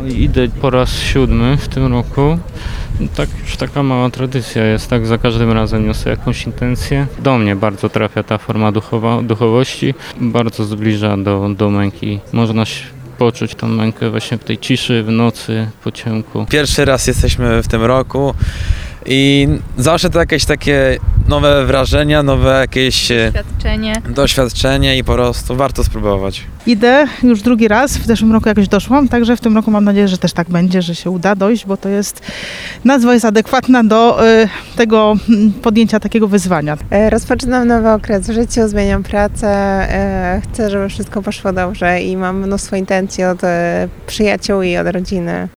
No, idę po raz siódmy w tym roku. Tak, już taka mała tradycja jest, tak za każdym razem niosę jakąś intencję. Do mnie bardzo trafia ta forma duchowa, duchowości, bardzo zbliża do, do męki. Można poczuć tą mękę właśnie w tej ciszy, w nocy, po ciemku. Pierwszy raz jesteśmy w tym roku i zawsze to jakieś takie nowe wrażenia, nowe jakieś e, Doświadczenie. doświadczenie i po prostu warto spróbować. Idę już drugi raz, w zeszłym roku jakoś doszłam, także w tym roku mam nadzieję, że też tak będzie, że się uda dojść, bo to jest, nazwa jest adekwatna do y, tego podjęcia takiego wyzwania. E, Rozpoczynam nowy okres w życiu, zmieniam pracę, e, chcę, żeby wszystko poszło dobrze i mam mnóstwo intencji od e, przyjaciół i od rodziny.